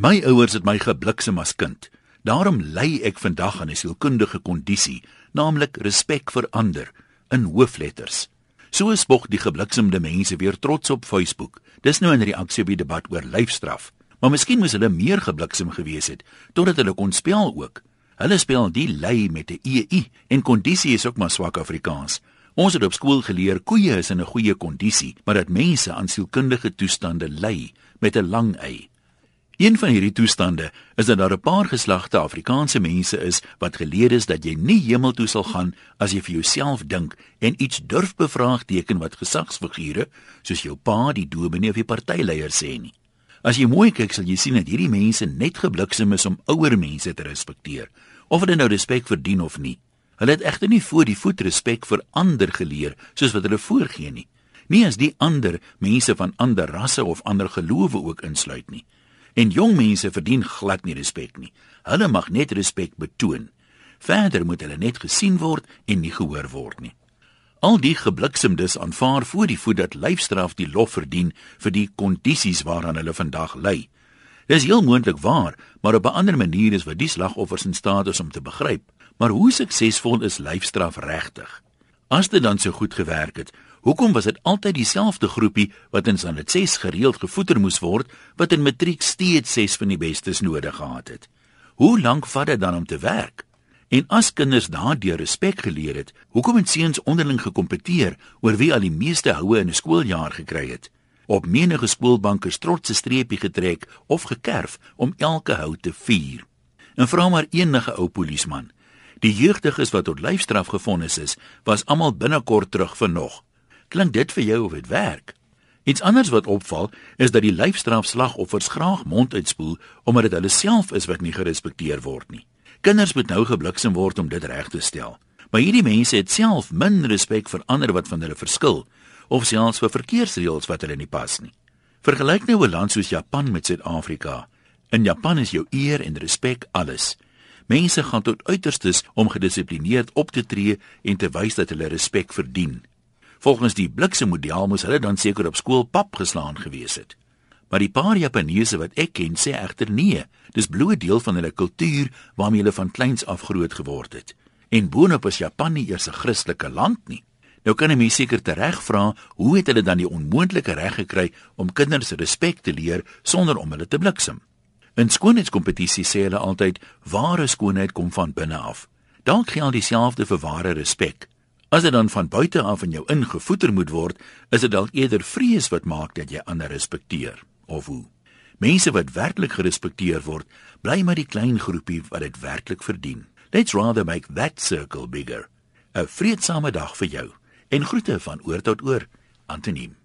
My ouers het my gebliksem as kind. Daarom ly ek vandag aan 'n sielkundige kondisie, naamlik respek vir ander in hoofletters. So spog die gebliksemde mense weer trots op Facebook. Dis nou 'n reaksie op die debat oor lyfstraf. Maar miskien moes hulle meer gebliksem gewees het totdat hulle kon spel ook. Hulle spel die ly met 'n ei en kondisie is ook maar swak Afrikaans. Ons het op skool geleer koeie is in 'n goeie kondisie, maar dat mense aan sielkundige toestande ly met 'n lang ei. Een van hierdie toestande is dat daar 'n paar geslagte Afrikaanse mense is wat geleer is dat jy nie hemel toe sal gaan as jy vir jouself dink en iets durf bevraagteken wat gesagsfigure soos jou pa, die dominee of die partyleier sê nie. As jy mooi kyk, sal jy sien dat hierdie mense net gebliksem is om ouer mense te respekteer, of hulle nou respek verdien of nie. Hulle het egter nie voor die voet respek vir ander geleer soos wat hulle voorgee nie. Nie as die ander mense van ander rasse of ander gelowe ook insluit nie. En jong mense verdien glad nie respek nie. Hulle mag net respek betoon. Verder moet hulle net gesien word en nie gehoor word nie. Al die gebliksemdes aanvaar voor die voet dat lyfstraf die lof verdien vir die kondisies waaraan hulle vandag ly. Dis heel moontlik waar, maar op 'n ander manier is wat die slagoffers in staat is om te begryp. Maar hoe suksesvol is lyfstraf regtig? As dit dan so goed gewerk het, Hoekom was dit altyd dieselfde groepie wat in Sandet 6 gereeld gevoeder moes word wat in matriek steeds 6 van die bestes nodig gehad het? Hoe lank vat dit dan om te werk? En as kinders daardeur respek geleer het, hoekom het seuns onderling gekompeteer oor wie al die meeste houe in 'n skooljaar gekry het? Op menige skoolbanke is trotse streepie getrek of gekerf om elke hou te vier. En vra maar enige ou polisieman. Die jeugdiges wat tot lyfstraf gefonnis is, was almal binnekort terug vir nog. Klink dit vir jou of dit werk? Iets anders wat opval is dat die lyfstrafslagoffers graag mond uitspoel omdat dit hulle self is wat nie gerespekteer word nie. Kinders moet nou gebliksem word om dit reg te stel. Maar hierdie mense het self min respek vir ander wat van hulle verskil of selfs vir verkeersreëls wat hulle nie pas nie. Vergelyk nou 'n land soos Japan met Suid-Afrika. In Japan is jou eer en respek alles. Mense gaan tot uiterstes om gedissiplineerd op te tree en te wys dat hulle respek verdien. Volgens die bliksemodel moes hulle dan seker op skool pap geslaan gewees het. Maar die paar Japaneese wat ek ken sê egter nee, dis bloot deel van hulle kultuur waarmee hulle van kleins af groot geword het. En boonop is Japan nie eers 'n Christelike land nie. Nou kan 'n mens seker tereg vra, hoe het hulle dan die onmoontlike reg gekry om kinders respek te leer sonder om hulle te bliksem? In skoonheidskompetisies sê hulle altyd, ware skoonheid kom van binne af. Dalk geld dieselfde vir ware respek. As dit dan van buite af in jou ingevoeder moet word, is dit dalk eerder vrees wat maak dat jy ander respekteer of hoe. Mense wat werklik gerespekteer word, bly maar die klein groepie wat dit werklik verdien. Let's rather make that circle bigger. 'n Vreedsame dag vir jou en groete van oor tot oor, Antoniem.